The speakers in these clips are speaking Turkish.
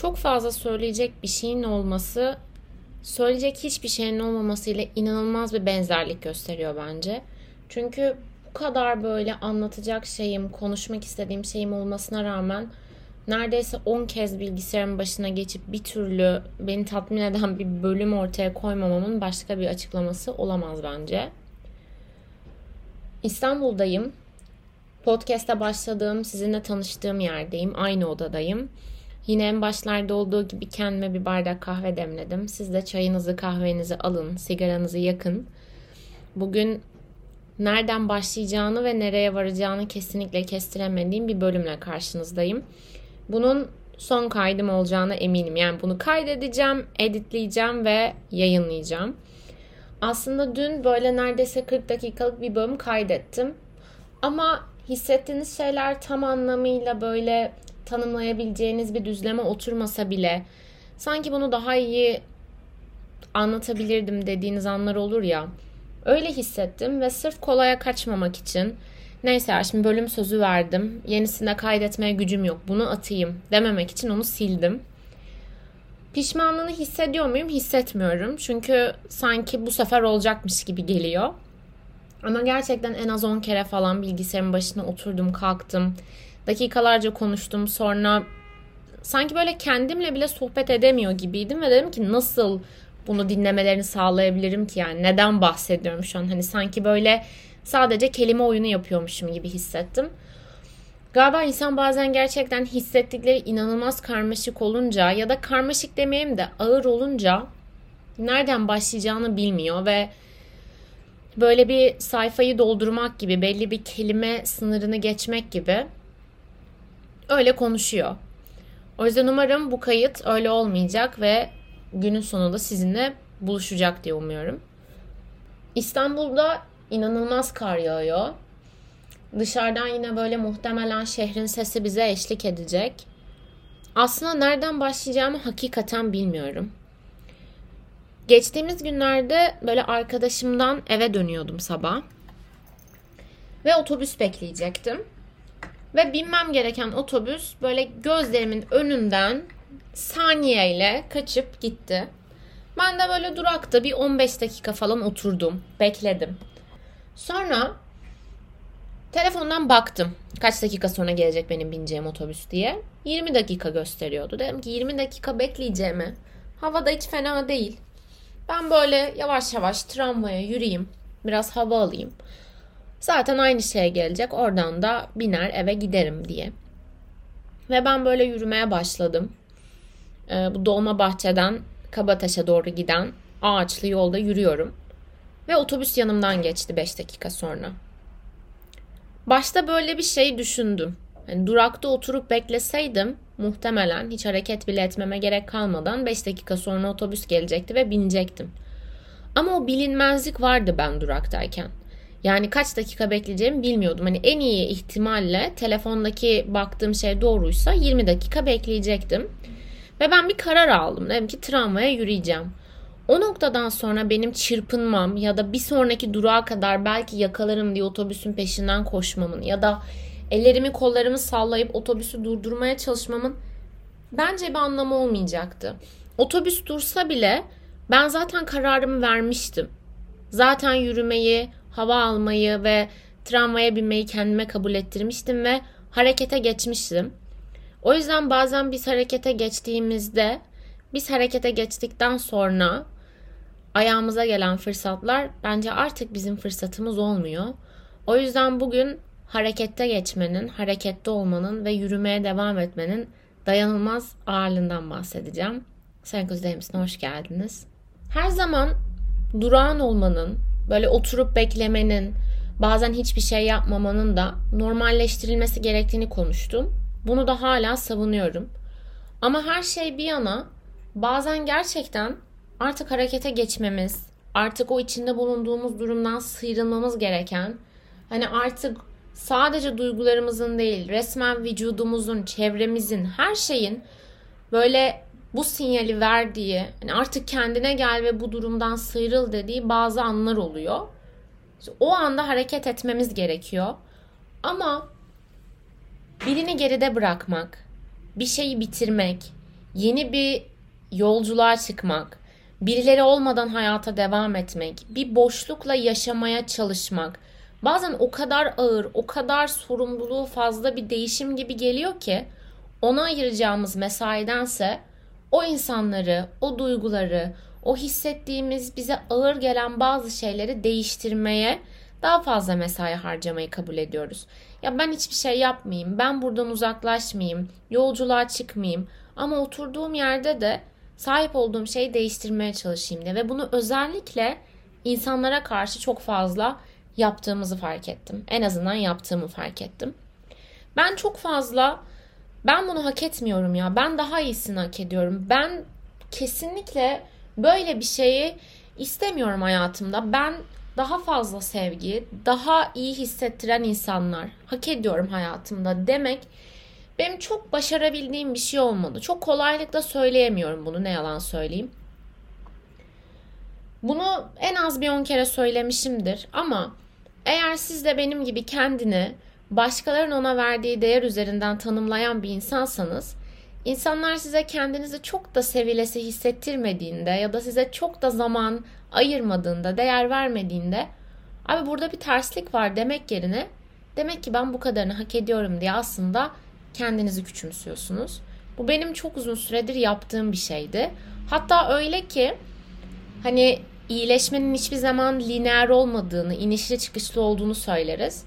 çok fazla söyleyecek bir şeyin olması söyleyecek hiçbir şeyin olmamasıyla inanılmaz bir benzerlik gösteriyor bence. Çünkü bu kadar böyle anlatacak şeyim, konuşmak istediğim şeyim olmasına rağmen neredeyse 10 kez bilgisayarın başına geçip bir türlü beni tatmin eden bir bölüm ortaya koymamamın başka bir açıklaması olamaz bence. İstanbul'dayım. Podcast'a başladığım, sizinle tanıştığım yerdeyim. Aynı odadayım. Yine en başlarda olduğu gibi kendime bir bardak kahve demledim. Siz de çayınızı, kahvenizi alın, sigaranızı yakın. Bugün nereden başlayacağını ve nereye varacağını kesinlikle kestiremediğim bir bölümle karşınızdayım. Bunun son kaydım olacağına eminim. Yani bunu kaydedeceğim, editleyeceğim ve yayınlayacağım. Aslında dün böyle neredeyse 40 dakikalık bir bölüm kaydettim. Ama hissettiğiniz şeyler tam anlamıyla böyle tanımlayabileceğiniz bir düzleme oturmasa bile sanki bunu daha iyi anlatabilirdim dediğiniz anlar olur ya. Öyle hissettim ve sırf kolaya kaçmamak için neyse ya şimdi bölüm sözü verdim. Yenisine kaydetmeye gücüm yok. Bunu atayım dememek için onu sildim. Pişmanlığını hissediyor muyum? Hissetmiyorum. Çünkü sanki bu sefer olacakmış gibi geliyor. Ama gerçekten en az 10 kere falan bilgisayarın başına oturdum, kalktım. Dakikalarca konuştum. Sonra sanki böyle kendimle bile sohbet edemiyor gibiydim ve dedim ki nasıl bunu dinlemelerini sağlayabilirim ki yani neden bahsediyorum şu an hani sanki böyle sadece kelime oyunu yapıyormuşum gibi hissettim. Galiba insan bazen gerçekten hissettikleri inanılmaz karmaşık olunca ya da karmaşık demeyeyim de ağır olunca nereden başlayacağını bilmiyor ve böyle bir sayfayı doldurmak gibi belli bir kelime sınırını geçmek gibi öyle konuşuyor. O yüzden umarım bu kayıt öyle olmayacak ve günün sonunda sizinle buluşacak diye umuyorum. İstanbul'da inanılmaz kar yağıyor. Dışarıdan yine böyle muhtemelen şehrin sesi bize eşlik edecek. Aslında nereden başlayacağımı hakikaten bilmiyorum. Geçtiğimiz günlerde böyle arkadaşımdan eve dönüyordum sabah. Ve otobüs bekleyecektim. Ve binmem gereken otobüs böyle gözlerimin önünden saniyeyle kaçıp gitti. Ben de böyle durakta bir 15 dakika falan oturdum. Bekledim. Sonra telefondan baktım. Kaç dakika sonra gelecek benim bineceğim otobüs diye. 20 dakika gösteriyordu. Dedim ki 20 dakika bekleyeceğimi. Havada hiç fena değil. Ben böyle yavaş yavaş tramvaya yürüyeyim. Biraz hava alayım. Zaten aynı şeye gelecek. Oradan da biner eve giderim diye. Ve ben böyle yürümeye başladım. Ee, bu Dolma Bahçe'den Kabataş'a doğru giden ağaçlı yolda yürüyorum. Ve otobüs yanımdan geçti 5 dakika sonra. Başta böyle bir şey düşündüm. Yani durakta oturup bekleseydim muhtemelen hiç hareket bile etmeme gerek kalmadan 5 dakika sonra otobüs gelecekti ve binecektim. Ama o bilinmezlik vardı ben duraktayken. Yani kaç dakika bekleyeceğimi bilmiyordum. Hani en iyi ihtimalle telefondaki baktığım şey doğruysa 20 dakika bekleyecektim. Ve ben bir karar aldım. Dedim ki tramvaya yürüyeceğim. O noktadan sonra benim çırpınmam ya da bir sonraki durağa kadar belki yakalarım diye otobüsün peşinden koşmamın ya da ellerimi kollarımı sallayıp otobüsü durdurmaya çalışmamın bence bir anlamı olmayacaktı. Otobüs dursa bile ben zaten kararımı vermiştim. Zaten yürümeyi, hava almayı ve tramvaya binmeyi kendime kabul ettirmiştim ve harekete geçmiştim. O yüzden bazen biz harekete geçtiğimizde, biz harekete geçtikten sonra ayağımıza gelen fırsatlar bence artık bizim fırsatımız olmuyor. O yüzden bugün harekette geçmenin, harekette olmanın ve yürümeye devam etmenin dayanılmaz ağırlığından bahsedeceğim. Senküzde misin? Hoş geldiniz. Her zaman durağan olmanın, böyle oturup beklemenin, bazen hiçbir şey yapmamanın da normalleştirilmesi gerektiğini konuştum. Bunu da hala savunuyorum. Ama her şey bir yana bazen gerçekten artık harekete geçmemiz, artık o içinde bulunduğumuz durumdan sıyrılmamız gereken, hani artık sadece duygularımızın değil, resmen vücudumuzun, çevremizin, her şeyin böyle bu sinyali verdiği, yani artık kendine gel ve bu durumdan sıyrıl dediği bazı anlar oluyor. O anda hareket etmemiz gerekiyor. Ama birini geride bırakmak, bir şeyi bitirmek, yeni bir yolculuğa çıkmak, birileri olmadan hayata devam etmek, bir boşlukla yaşamaya çalışmak. Bazen o kadar ağır, o kadar sorumluluğu fazla bir değişim gibi geliyor ki ona ayıracağımız mesaidense o insanları, o duyguları, o hissettiğimiz bize ağır gelen bazı şeyleri değiştirmeye daha fazla mesai harcamayı kabul ediyoruz. Ya ben hiçbir şey yapmayayım, ben buradan uzaklaşmayayım, yolculuğa çıkmayayım ama oturduğum yerde de sahip olduğum şeyi değiştirmeye çalışayım diye ve bunu özellikle insanlara karşı çok fazla yaptığımızı fark ettim. En azından yaptığımı fark ettim. Ben çok fazla ben bunu hak etmiyorum ya. Ben daha iyisini hak ediyorum. Ben kesinlikle böyle bir şeyi istemiyorum hayatımda. Ben daha fazla sevgi, daha iyi hissettiren insanlar hak ediyorum hayatımda demek benim çok başarabildiğim bir şey olmadı. Çok kolaylıkla söyleyemiyorum bunu ne yalan söyleyeyim. Bunu en az bir on kere söylemişimdir ama eğer siz de benim gibi kendini başkalarının ona verdiği değer üzerinden tanımlayan bir insansanız insanlar size kendinizi çok da sevilesi hissettirmediğinde ya da size çok da zaman ayırmadığında, değer vermediğinde abi burada bir terslik var demek yerine demek ki ben bu kadarını hak ediyorum diye aslında kendinizi küçümsüyorsunuz. Bu benim çok uzun süredir yaptığım bir şeydi. Hatta öyle ki hani iyileşmenin hiçbir zaman lineer olmadığını, inişli çıkışlı olduğunu söyleriz.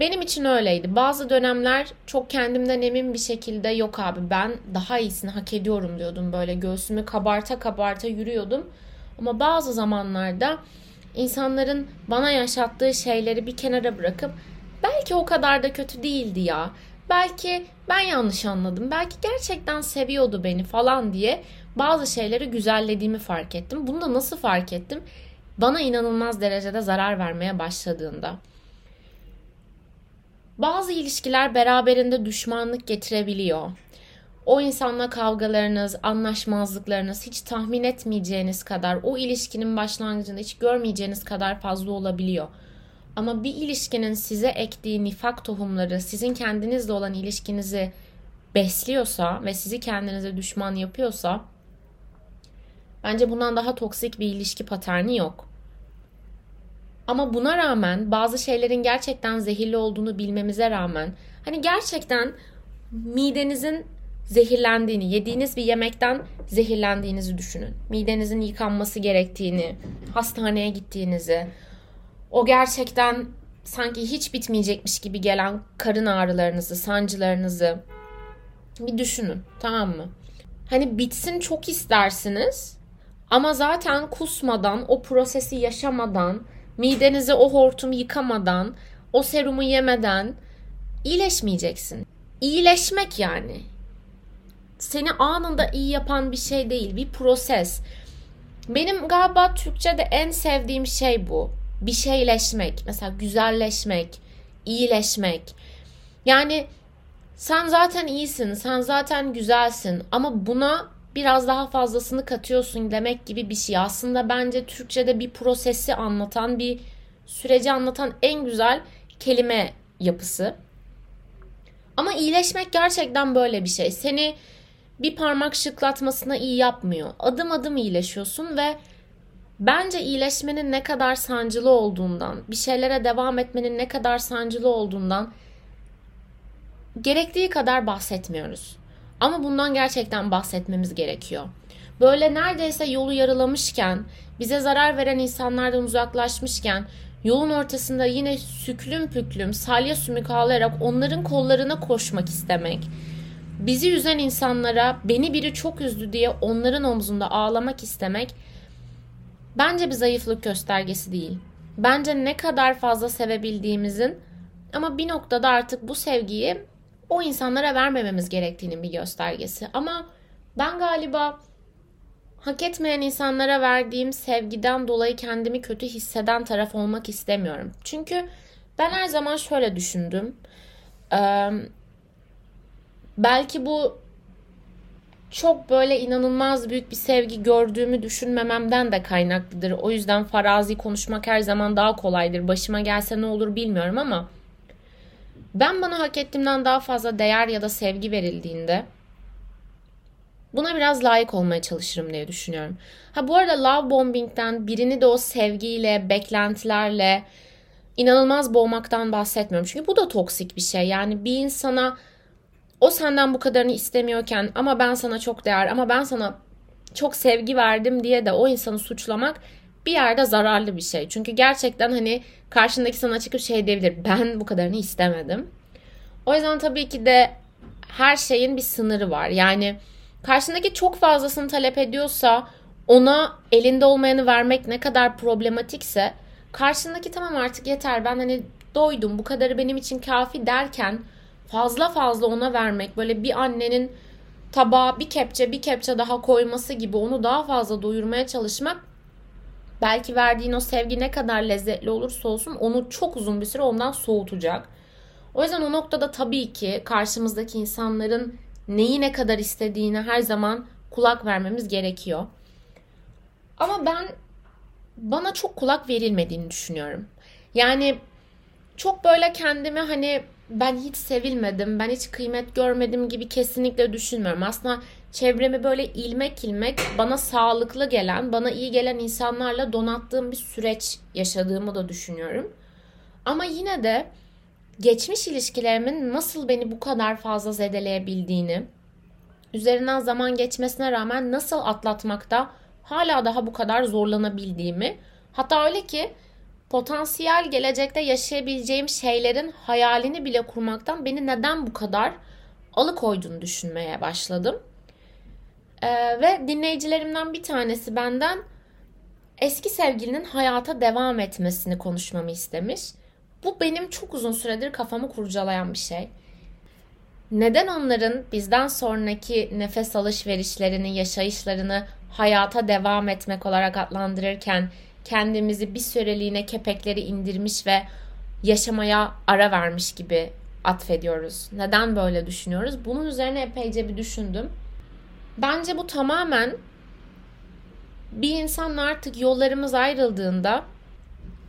Benim için öyleydi. Bazı dönemler çok kendimden emin bir şekilde yok abi ben daha iyisini hak ediyorum diyordum. Böyle göğsümü kabarta kabarta yürüyordum. Ama bazı zamanlarda insanların bana yaşattığı şeyleri bir kenara bırakıp belki o kadar da kötü değildi ya. Belki ben yanlış anladım. Belki gerçekten seviyordu beni falan diye bazı şeyleri güzellediğimi fark ettim. Bunu da nasıl fark ettim? Bana inanılmaz derecede zarar vermeye başladığında. Bazı ilişkiler beraberinde düşmanlık getirebiliyor. O insanla kavgalarınız, anlaşmazlıklarınız hiç tahmin etmeyeceğiniz kadar, o ilişkinin başlangıcında hiç görmeyeceğiniz kadar fazla olabiliyor. Ama bir ilişkinin size ektiği nifak tohumları sizin kendinizle olan ilişkinizi besliyorsa ve sizi kendinize düşman yapıyorsa bence bundan daha toksik bir ilişki paterni yok. Ama buna rağmen bazı şeylerin gerçekten zehirli olduğunu bilmemize rağmen hani gerçekten midenizin zehirlendiğini, yediğiniz bir yemekten zehirlendiğinizi düşünün. Midenizin yıkanması gerektiğini, hastaneye gittiğinizi, o gerçekten sanki hiç bitmeyecekmiş gibi gelen karın ağrılarınızı, sancılarınızı bir düşünün, tamam mı? Hani bitsin çok istersiniz ama zaten kusmadan, o prosesi yaşamadan, midenizi o hortum yıkamadan, o serumu yemeden iyileşmeyeceksin. İyileşmek yani seni anında iyi yapan bir şey değil, bir proses. Benim galiba Türkçe'de en sevdiğim şey bu. Bir şeyleşmek, mesela güzelleşmek, iyileşmek. Yani sen zaten iyisin, sen zaten güzelsin ama buna biraz daha fazlasını katıyorsun demek gibi bir şey. Aslında bence Türkçe'de bir prosesi anlatan, bir süreci anlatan en güzel kelime yapısı. Ama iyileşmek gerçekten böyle bir şey. Seni bir parmak şıklatmasına iyi yapmıyor. Adım adım iyileşiyorsun ve bence iyileşmenin ne kadar sancılı olduğundan, bir şeylere devam etmenin ne kadar sancılı olduğundan gerektiği kadar bahsetmiyoruz. Ama bundan gerçekten bahsetmemiz gerekiyor. Böyle neredeyse yolu yarılamışken, bize zarar veren insanlardan uzaklaşmışken, yolun ortasında yine süklüm püklüm, salya sümük ağlayarak onların kollarına koşmak istemek, bizi üzen insanlara beni biri çok üzdü diye onların omzunda ağlamak istemek bence bir zayıflık göstergesi değil. Bence ne kadar fazla sevebildiğimizin ama bir noktada artık bu sevgiyi o insanlara vermememiz gerektiğinin bir göstergesi. Ama ben galiba hak etmeyen insanlara verdiğim sevgiden dolayı kendimi kötü hisseden taraf olmak istemiyorum. Çünkü ben her zaman şöyle düşündüm. Ee, belki bu çok böyle inanılmaz büyük bir sevgi gördüğümü düşünmememden de kaynaklıdır. O yüzden farazi konuşmak her zaman daha kolaydır. Başıma gelse ne olur bilmiyorum ama ben bana hak ettiğimden daha fazla değer ya da sevgi verildiğinde Buna biraz layık olmaya çalışırım diye düşünüyorum. Ha bu arada love bombing'den birini de o sevgiyle, beklentilerle inanılmaz boğmaktan bahsetmiyorum. Çünkü bu da toksik bir şey. Yani bir insana o senden bu kadarını istemiyorken ama ben sana çok değer ama ben sana çok sevgi verdim diye de o insanı suçlamak bir yerde zararlı bir şey. Çünkü gerçekten hani karşındaki sana çıkıp şey diyebilir. Ben bu kadarını istemedim. O yüzden tabii ki de her şeyin bir sınırı var. Yani karşındaki çok fazlasını talep ediyorsa ona elinde olmayanı vermek ne kadar problematikse karşındaki tamam artık yeter ben hani doydum bu kadarı benim için kafi derken fazla fazla ona vermek böyle bir annenin tabağa bir kepçe bir kepçe daha koyması gibi onu daha fazla doyurmaya çalışmak belki verdiğin o sevgi ne kadar lezzetli olursa olsun onu çok uzun bir süre ondan soğutacak. O yüzden o noktada tabii ki karşımızdaki insanların neyi ne kadar istediğine her zaman kulak vermemiz gerekiyor. Ama ben bana çok kulak verilmediğini düşünüyorum. Yani çok böyle kendimi hani ben hiç sevilmedim, ben hiç kıymet görmedim gibi kesinlikle düşünmüyorum. Aslında çevremi böyle ilmek ilmek bana sağlıklı gelen, bana iyi gelen insanlarla donattığım bir süreç yaşadığımı da düşünüyorum. Ama yine de geçmiş ilişkilerimin nasıl beni bu kadar fazla zedeleyebildiğini, üzerinden zaman geçmesine rağmen nasıl atlatmakta hala daha bu kadar zorlanabildiğimi, hatta öyle ki potansiyel gelecekte yaşayabileceğim şeylerin hayalini bile kurmaktan beni neden bu kadar alıkoyduğunu düşünmeye başladım. Ee, ve dinleyicilerimden bir tanesi benden eski sevgilinin hayata devam etmesini konuşmamı istemiş. Bu benim çok uzun süredir kafamı kurcalayan bir şey. Neden onların bizden sonraki nefes alışverişlerini, yaşayışlarını hayata devam etmek olarak adlandırırken kendimizi bir süreliğine kepekleri indirmiş ve yaşamaya ara vermiş gibi atfediyoruz. Neden böyle düşünüyoruz? Bunun üzerine epeyce bir düşündüm. Bence bu tamamen bir insanla artık yollarımız ayrıldığında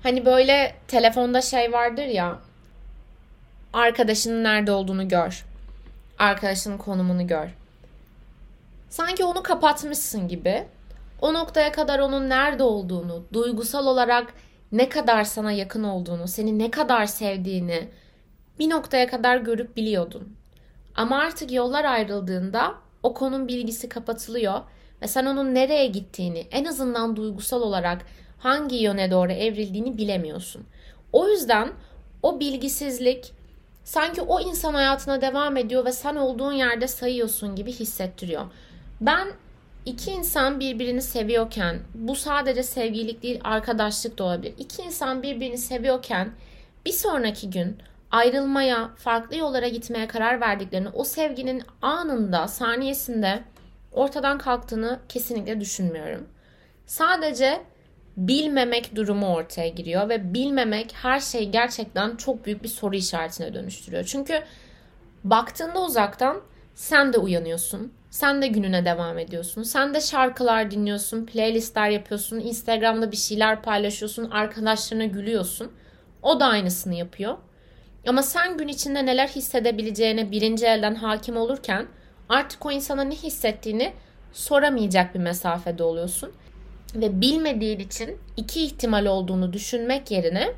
hani böyle telefonda şey vardır ya arkadaşının nerede olduğunu gör. Arkadaşının konumunu gör. Sanki onu kapatmışsın gibi o noktaya kadar onun nerede olduğunu, duygusal olarak ne kadar sana yakın olduğunu, seni ne kadar sevdiğini bir noktaya kadar görüp biliyordun. Ama artık yollar ayrıldığında o konun bilgisi kapatılıyor ve sen onun nereye gittiğini, en azından duygusal olarak hangi yöne doğru evrildiğini bilemiyorsun. O yüzden o bilgisizlik sanki o insan hayatına devam ediyor ve sen olduğun yerde sayıyorsun gibi hissettiriyor. Ben İki insan birbirini seviyorken bu sadece sevgilik değil arkadaşlık da olabilir. İki insan birbirini seviyorken bir sonraki gün ayrılmaya, farklı yollara gitmeye karar verdiklerini o sevginin anında, saniyesinde ortadan kalktığını kesinlikle düşünmüyorum. Sadece bilmemek durumu ortaya giriyor ve bilmemek her şeyi gerçekten çok büyük bir soru işaretine dönüştürüyor. Çünkü baktığında uzaktan sen de uyanıyorsun. Sen de gününe devam ediyorsun. Sen de şarkılar dinliyorsun, playlistler yapıyorsun, Instagram'da bir şeyler paylaşıyorsun, arkadaşlarına gülüyorsun. O da aynısını yapıyor. Ama sen gün içinde neler hissedebileceğine birinci elden hakim olurken artık o insana ne hissettiğini soramayacak bir mesafede oluyorsun. Ve bilmediğin için iki ihtimal olduğunu düşünmek yerine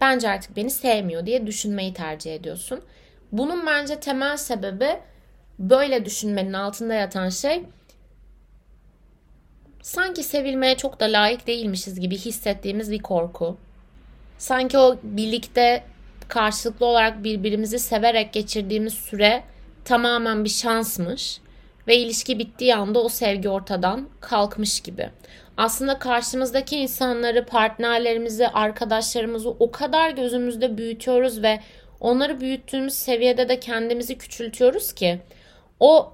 bence artık beni sevmiyor diye düşünmeyi tercih ediyorsun. Bunun bence temel sebebi böyle düşünmenin altında yatan şey sanki sevilmeye çok da layık değilmişiz gibi hissettiğimiz bir korku. Sanki o birlikte karşılıklı olarak birbirimizi severek geçirdiğimiz süre tamamen bir şansmış ve ilişki bittiği anda o sevgi ortadan kalkmış gibi. Aslında karşımızdaki insanları, partnerlerimizi, arkadaşlarımızı o kadar gözümüzde büyütüyoruz ve onları büyüttüğümüz seviyede de kendimizi küçültüyoruz ki o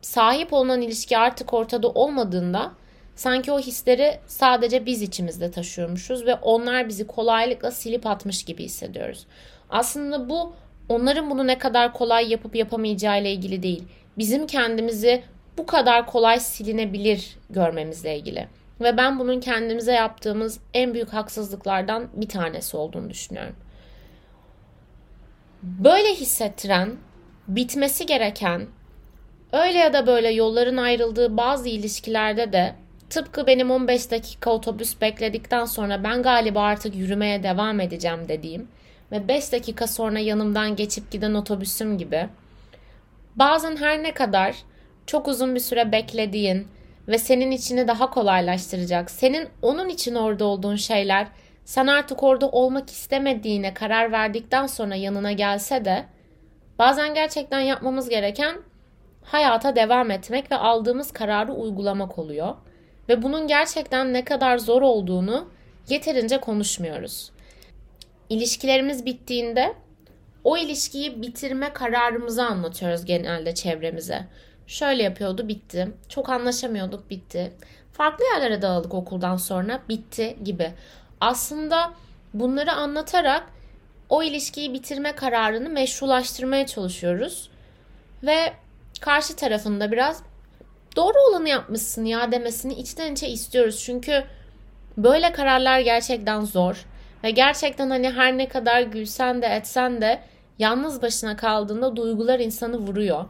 sahip olunan ilişki artık ortada olmadığında sanki o hisleri sadece biz içimizde taşıyormuşuz ve onlar bizi kolaylıkla silip atmış gibi hissediyoruz. Aslında bu onların bunu ne kadar kolay yapıp yapamayacağı ile ilgili değil. Bizim kendimizi bu kadar kolay silinebilir görmemizle ilgili. Ve ben bunun kendimize yaptığımız en büyük haksızlıklardan bir tanesi olduğunu düşünüyorum. Böyle hissettiren, bitmesi gereken Öyle ya da böyle yolların ayrıldığı bazı ilişkilerde de tıpkı benim 15 dakika otobüs bekledikten sonra ben galiba artık yürümeye devam edeceğim dediğim ve 5 dakika sonra yanımdan geçip giden otobüsüm gibi bazen her ne kadar çok uzun bir süre beklediğin ve senin içini daha kolaylaştıracak, senin onun için orada olduğun şeyler sen artık orada olmak istemediğine karar verdikten sonra yanına gelse de bazen gerçekten yapmamız gereken hayata devam etmek ve aldığımız kararı uygulamak oluyor. Ve bunun gerçekten ne kadar zor olduğunu yeterince konuşmuyoruz. İlişkilerimiz bittiğinde o ilişkiyi bitirme kararımızı anlatıyoruz genelde çevremize. Şöyle yapıyordu bitti. Çok anlaşamıyorduk bitti. Farklı yerlere dağıldık okuldan sonra bitti gibi. Aslında bunları anlatarak o ilişkiyi bitirme kararını meşrulaştırmaya çalışıyoruz. Ve karşı tarafında biraz doğru olanı yapmışsın ya demesini içten içe istiyoruz. Çünkü böyle kararlar gerçekten zor. Ve gerçekten hani her ne kadar gülsen de etsen de yalnız başına kaldığında duygular insanı vuruyor.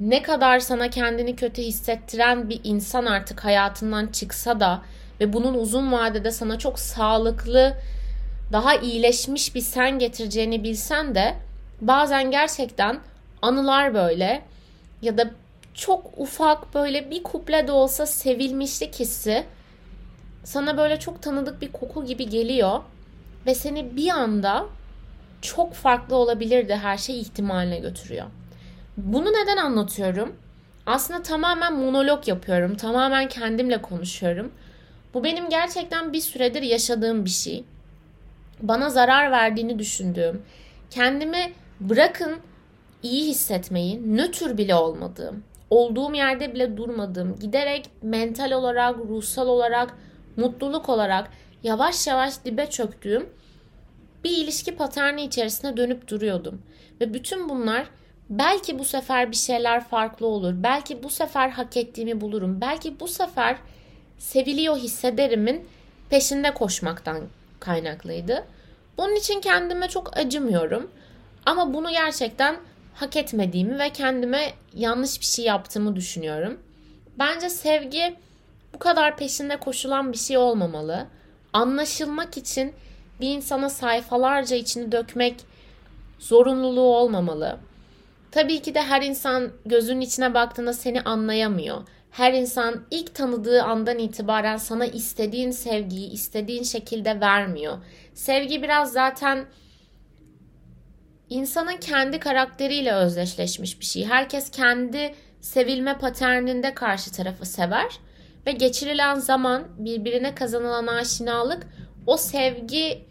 Ne kadar sana kendini kötü hissettiren bir insan artık hayatından çıksa da ve bunun uzun vadede sana çok sağlıklı, daha iyileşmiş bir sen getireceğini bilsen de bazen gerçekten anılar böyle ya da çok ufak böyle bir kuple de olsa sevilmişlik hissi sana böyle çok tanıdık bir koku gibi geliyor ve seni bir anda çok farklı olabilirdi her şey ihtimaline götürüyor. Bunu neden anlatıyorum? Aslında tamamen monolog yapıyorum. Tamamen kendimle konuşuyorum. Bu benim gerçekten bir süredir yaşadığım bir şey. Bana zarar verdiğini düşündüğüm, kendimi bırakın iyi hissetmeyi, nötr bile olmadığım, olduğum yerde bile durmadığım, giderek mental olarak, ruhsal olarak, mutluluk olarak yavaş yavaş dibe çöktüğüm bir ilişki paterni içerisinde dönüp duruyordum. Ve bütün bunlar belki bu sefer bir şeyler farklı olur. Belki bu sefer hak ettiğimi bulurum. Belki bu sefer seviliyor hissederimin peşinde koşmaktan kaynaklıydı. Bunun için kendime çok acımıyorum. Ama bunu gerçekten hak etmediğimi ve kendime yanlış bir şey yaptığımı düşünüyorum. Bence sevgi bu kadar peşinde koşulan bir şey olmamalı. Anlaşılmak için bir insana sayfalarca içini dökmek zorunluluğu olmamalı. Tabii ki de her insan gözünün içine baktığında seni anlayamıyor. Her insan ilk tanıdığı andan itibaren sana istediğin sevgiyi istediğin şekilde vermiyor. Sevgi biraz zaten insanın kendi karakteriyle özdeşleşmiş bir şey. Herkes kendi sevilme paterninde karşı tarafı sever ve geçirilen zaman birbirine kazanılan aşinalık o sevgi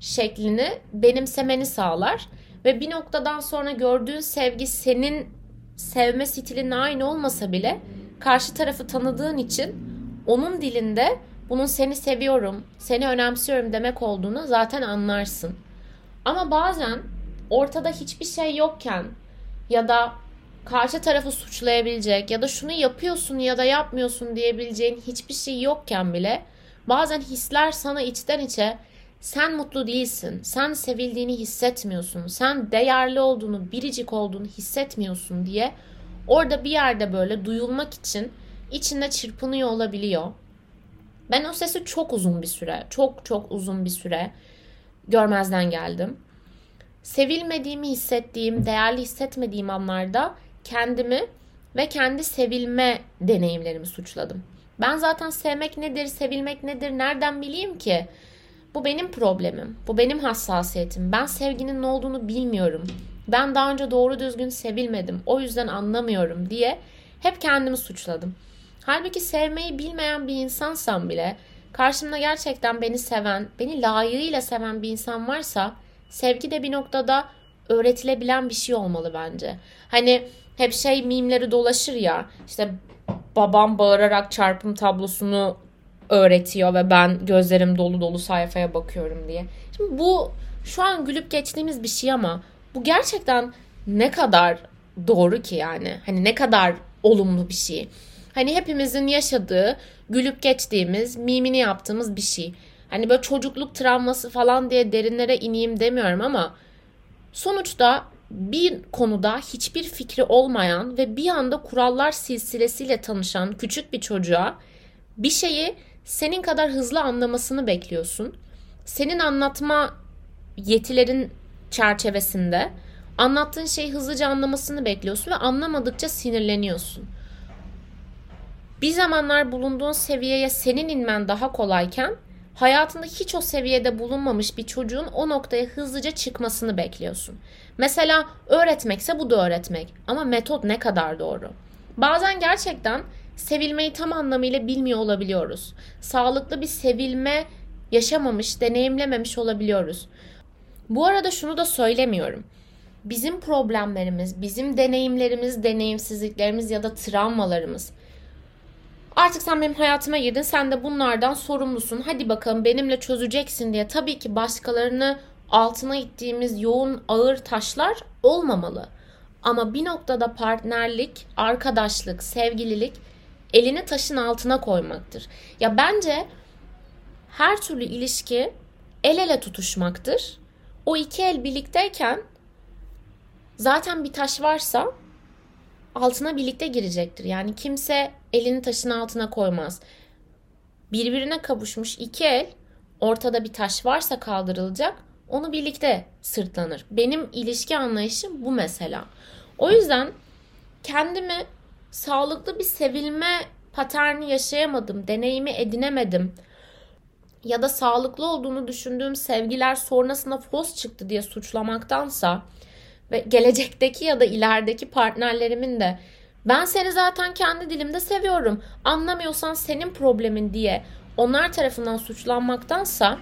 şeklini benimsemeni sağlar ve bir noktadan sonra gördüğün sevgi senin sevme stilinin aynı olmasa bile karşı tarafı tanıdığın için onun dilinde bunun seni seviyorum, seni önemsiyorum demek olduğunu zaten anlarsın. Ama bazen ortada hiçbir şey yokken ya da karşı tarafı suçlayabilecek ya da şunu yapıyorsun ya da yapmıyorsun diyebileceğin hiçbir şey yokken bile bazen hisler sana içten içe sen mutlu değilsin, sen sevildiğini hissetmiyorsun, sen değerli olduğunu, biricik olduğunu hissetmiyorsun diye orada bir yerde böyle duyulmak için içinde çırpınıyor olabiliyor. Ben o sesi çok uzun bir süre, çok çok uzun bir süre görmezden geldim. Sevilmediğimi hissettiğim, değerli hissetmediğim anlarda kendimi ve kendi sevilme deneyimlerimi suçladım. Ben zaten sevmek nedir, sevilmek nedir nereden bileyim ki? Bu benim problemim. Bu benim hassasiyetim. Ben sevginin ne olduğunu bilmiyorum. Ben daha önce doğru düzgün sevilmedim. O yüzden anlamıyorum diye hep kendimi suçladım. Halbuki sevmeyi bilmeyen bir insansam bile karşımda gerçekten beni seven, beni layığıyla seven bir insan varsa sevgi de bir noktada öğretilebilen bir şey olmalı bence. Hani hep şey mimleri dolaşır ya işte babam bağırarak çarpım tablosunu öğretiyor ve ben gözlerim dolu dolu sayfaya bakıyorum diye. Şimdi bu şu an gülüp geçtiğimiz bir şey ama bu gerçekten ne kadar doğru ki yani. Hani ne kadar olumlu bir şey. Hani hepimizin yaşadığı, gülüp geçtiğimiz, mimini yaptığımız bir şey. Hani böyle çocukluk travması falan diye derinlere ineyim demiyorum ama sonuçta bir konuda hiçbir fikri olmayan ve bir anda kurallar silsilesiyle tanışan küçük bir çocuğa bir şeyi senin kadar hızlı anlamasını bekliyorsun. Senin anlatma yetilerin çerçevesinde anlattığın şeyi hızlıca anlamasını bekliyorsun ve anlamadıkça sinirleniyorsun. Bir zamanlar bulunduğun seviyeye senin inmen daha kolayken hayatında hiç o seviyede bulunmamış bir çocuğun o noktaya hızlıca çıkmasını bekliyorsun. Mesela öğretmekse bu da öğretmek ama metot ne kadar doğru? Bazen gerçekten sevilmeyi tam anlamıyla bilmiyor olabiliyoruz. Sağlıklı bir sevilme yaşamamış, deneyimlememiş olabiliyoruz. Bu arada şunu da söylemiyorum. Bizim problemlerimiz, bizim deneyimlerimiz, deneyimsizliklerimiz ya da travmalarımız Artık sen benim hayatıma girdin. Sen de bunlardan sorumlusun. Hadi bakalım benimle çözeceksin diye. Tabii ki başkalarını altına ittiğimiz yoğun ağır taşlar olmamalı. Ama bir noktada partnerlik, arkadaşlık, sevgililik elini taşın altına koymaktır. Ya bence her türlü ilişki el ele tutuşmaktır. O iki el birlikteyken zaten bir taş varsa altına birlikte girecektir. Yani kimse elini taşın altına koymaz. Birbirine kavuşmuş iki el ortada bir taş varsa kaldırılacak onu birlikte sırtlanır. Benim ilişki anlayışım bu mesela. O yüzden kendimi sağlıklı bir sevilme paterni yaşayamadım, deneyimi edinemedim ya da sağlıklı olduğunu düşündüğüm sevgiler sonrasında fos çıktı diye suçlamaktansa ve gelecekteki ya da ilerideki partnerlerimin de ben seni zaten kendi dilimde seviyorum. Anlamıyorsan senin problemin diye onlar tarafından suçlanmaktansa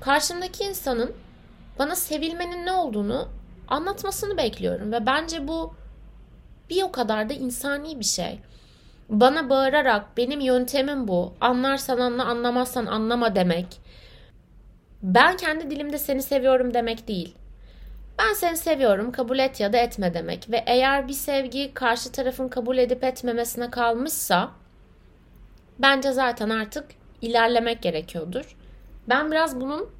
karşımdaki insanın bana sevilmenin ne olduğunu anlatmasını bekliyorum ve bence bu bir o kadar da insani bir şey. Bana bağırarak benim yöntemim bu. Anlarsan anla, anlamazsan anlama demek. Ben kendi dilimde seni seviyorum demek değil. Ben seni seviyorum, kabul et ya da etme demek. Ve eğer bir sevgi karşı tarafın kabul edip etmemesine kalmışsa bence zaten artık ilerlemek gerekiyordur. Ben biraz bunun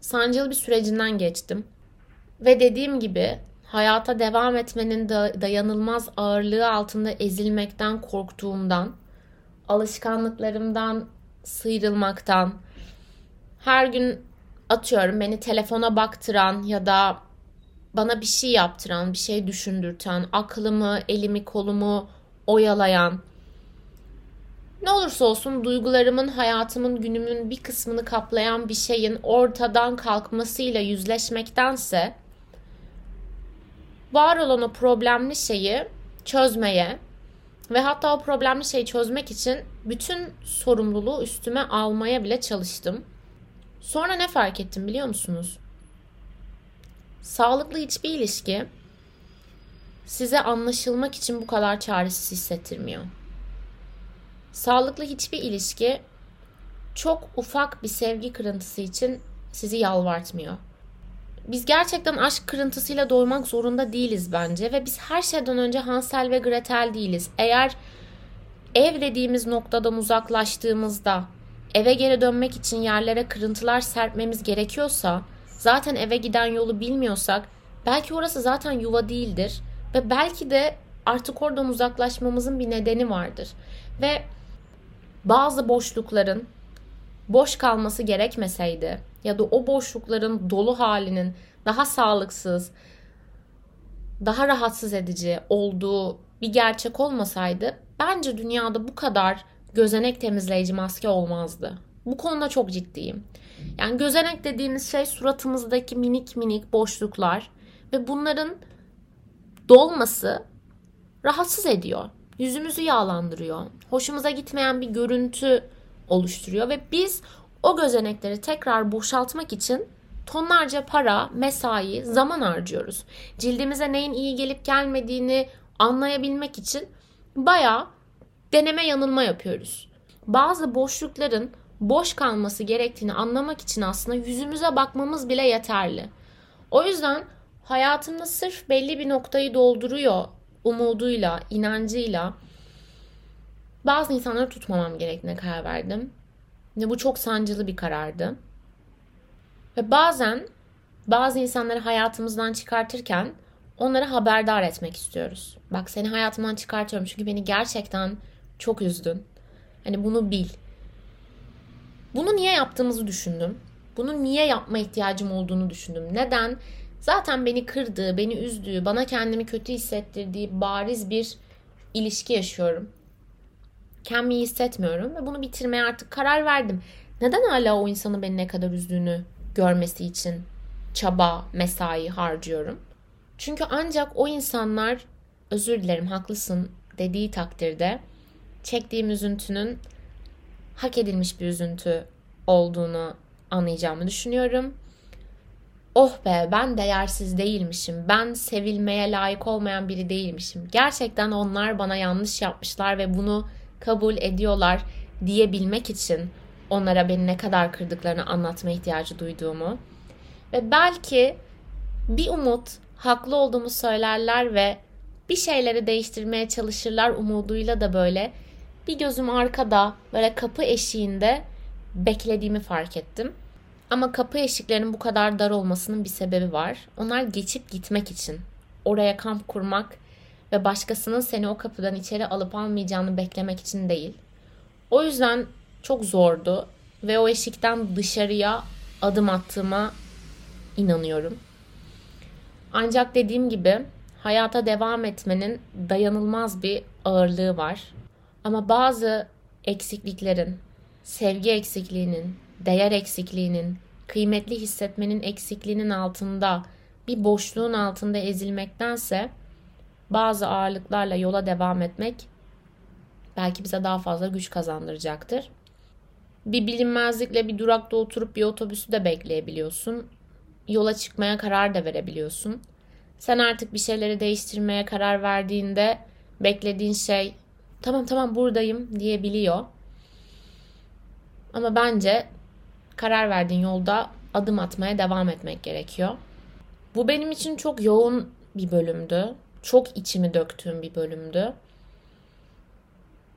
sancılı bir sürecinden geçtim. Ve dediğim gibi hayata devam etmenin dayanılmaz ağırlığı altında ezilmekten korktuğumdan, alışkanlıklarımdan sıyrılmaktan, her gün atıyorum beni telefona baktıran ya da bana bir şey yaptıran, bir şey düşündürten, aklımı, elimi, kolumu oyalayan, ne olursa olsun duygularımın, hayatımın, günümün bir kısmını kaplayan bir şeyin ortadan kalkmasıyla yüzleşmektense var olan o problemli şeyi çözmeye ve hatta o problemli şeyi çözmek için bütün sorumluluğu üstüme almaya bile çalıştım. Sonra ne fark ettim biliyor musunuz? Sağlıklı hiçbir ilişki size anlaşılmak için bu kadar çaresiz hissettirmiyor. Sağlıklı hiçbir ilişki çok ufak bir sevgi kırıntısı için sizi yalvartmıyor. Biz gerçekten aşk kırıntısıyla doymak zorunda değiliz bence ve biz her şeyden önce Hansel ve Gretel değiliz. Eğer ev dediğimiz noktadan uzaklaştığımızda eve geri dönmek için yerlere kırıntılar serpmemiz gerekiyorsa, zaten eve giden yolu bilmiyorsak, belki orası zaten yuva değildir ve belki de artık oradan uzaklaşmamızın bir nedeni vardır. Ve bazı boşlukların boş kalması gerekmeseydi ya da o boşlukların dolu halinin daha sağlıksız, daha rahatsız edici olduğu bir gerçek olmasaydı bence dünyada bu kadar gözenek temizleyici maske olmazdı. Bu konuda çok ciddiyim. Yani gözenek dediğimiz şey suratımızdaki minik minik boşluklar ve bunların dolması rahatsız ediyor. Yüzümüzü yağlandırıyor. Hoşumuza gitmeyen bir görüntü oluşturuyor ve biz o gözenekleri tekrar boşaltmak için tonlarca para, mesai, zaman harcıyoruz. Cildimize neyin iyi gelip gelmediğini anlayabilmek için bayağı deneme yanılma yapıyoruz. Bazı boşlukların boş kalması gerektiğini anlamak için aslında yüzümüze bakmamız bile yeterli. O yüzden hayatımda sırf belli bir noktayı dolduruyor umuduyla, inancıyla bazı insanları tutmamam gerektiğine karar verdim. Ve bu çok sancılı bir karardı. Ve bazen Bazı insanları hayatımızdan çıkartırken onları haberdar etmek istiyoruz. Bak seni hayatımdan çıkartıyorum çünkü beni gerçekten çok üzdün. Hani bunu bil. Bunu niye yaptığımızı düşündüm. Bunu niye yapma ihtiyacım olduğunu düşündüm. Neden? Zaten beni kırdığı, beni üzdüğü, bana kendimi kötü hissettirdiği bariz bir ilişki yaşıyorum. Kendimi iyi hissetmiyorum ve bunu bitirmeye artık karar verdim. Neden hala o insanın beni ne kadar üzdüğünü görmesi için çaba, mesai harcıyorum? Çünkü ancak o insanlar özür dilerim haklısın dediği takdirde çektiğim üzüntünün hak edilmiş bir üzüntü olduğunu anlayacağımı düşünüyorum. Oh be ben değersiz değilmişim. Ben sevilmeye layık olmayan biri değilmişim. Gerçekten onlar bana yanlış yapmışlar ve bunu kabul ediyorlar diyebilmek için onlara beni ne kadar kırdıklarını anlatma ihtiyacı duyduğumu ve belki bir umut haklı olduğumu söylerler ve bir şeyleri değiştirmeye çalışırlar umuduyla da böyle bir gözüm arkada böyle kapı eşiğinde beklediğimi fark ettim. Ama kapı eşiklerinin bu kadar dar olmasının bir sebebi var. Onlar geçip gitmek için. Oraya kamp kurmak ve başkasının seni o kapıdan içeri alıp almayacağını beklemek için değil. O yüzden çok zordu ve o eşikten dışarıya adım attığıma inanıyorum. Ancak dediğim gibi hayata devam etmenin dayanılmaz bir ağırlığı var. Ama bazı eksikliklerin, sevgi eksikliğinin, değer eksikliğinin, kıymetli hissetmenin eksikliğinin altında, bir boşluğun altında ezilmektense bazı ağırlıklarla yola devam etmek belki bize daha fazla güç kazandıracaktır. Bir bilinmezlikle bir durakta oturup bir otobüsü de bekleyebiliyorsun. Yola çıkmaya karar da verebiliyorsun. Sen artık bir şeyleri değiştirmeye karar verdiğinde beklediğin şey tamam tamam buradayım diyebiliyor. Ama bence karar verdiğin yolda adım atmaya devam etmek gerekiyor. Bu benim için çok yoğun bir bölümdü. Çok içimi döktüğüm bir bölümdü.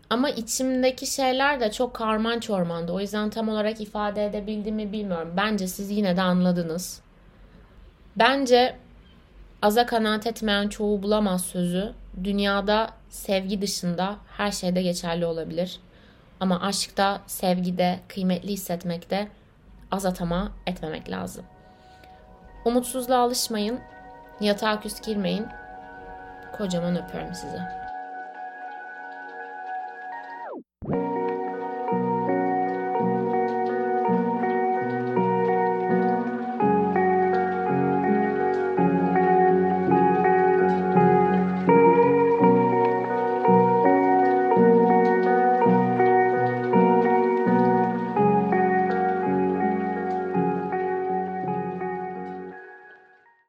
Ama içimdeki şeyler de çok karman çormandı. O yüzden tam olarak ifade edebildiğimi bilmiyorum. Bence siz yine de anladınız. Bence aza kanaat etmeyen çoğu bulamaz sözü dünyada sevgi dışında her şeyde geçerli olabilir. Ama aşkta, sevgide, kıymetli hissetmekte az atama etmemek lazım. Umutsuzluğa alışmayın, yatağa küs girmeyin. Kocaman öpüyorum sizi.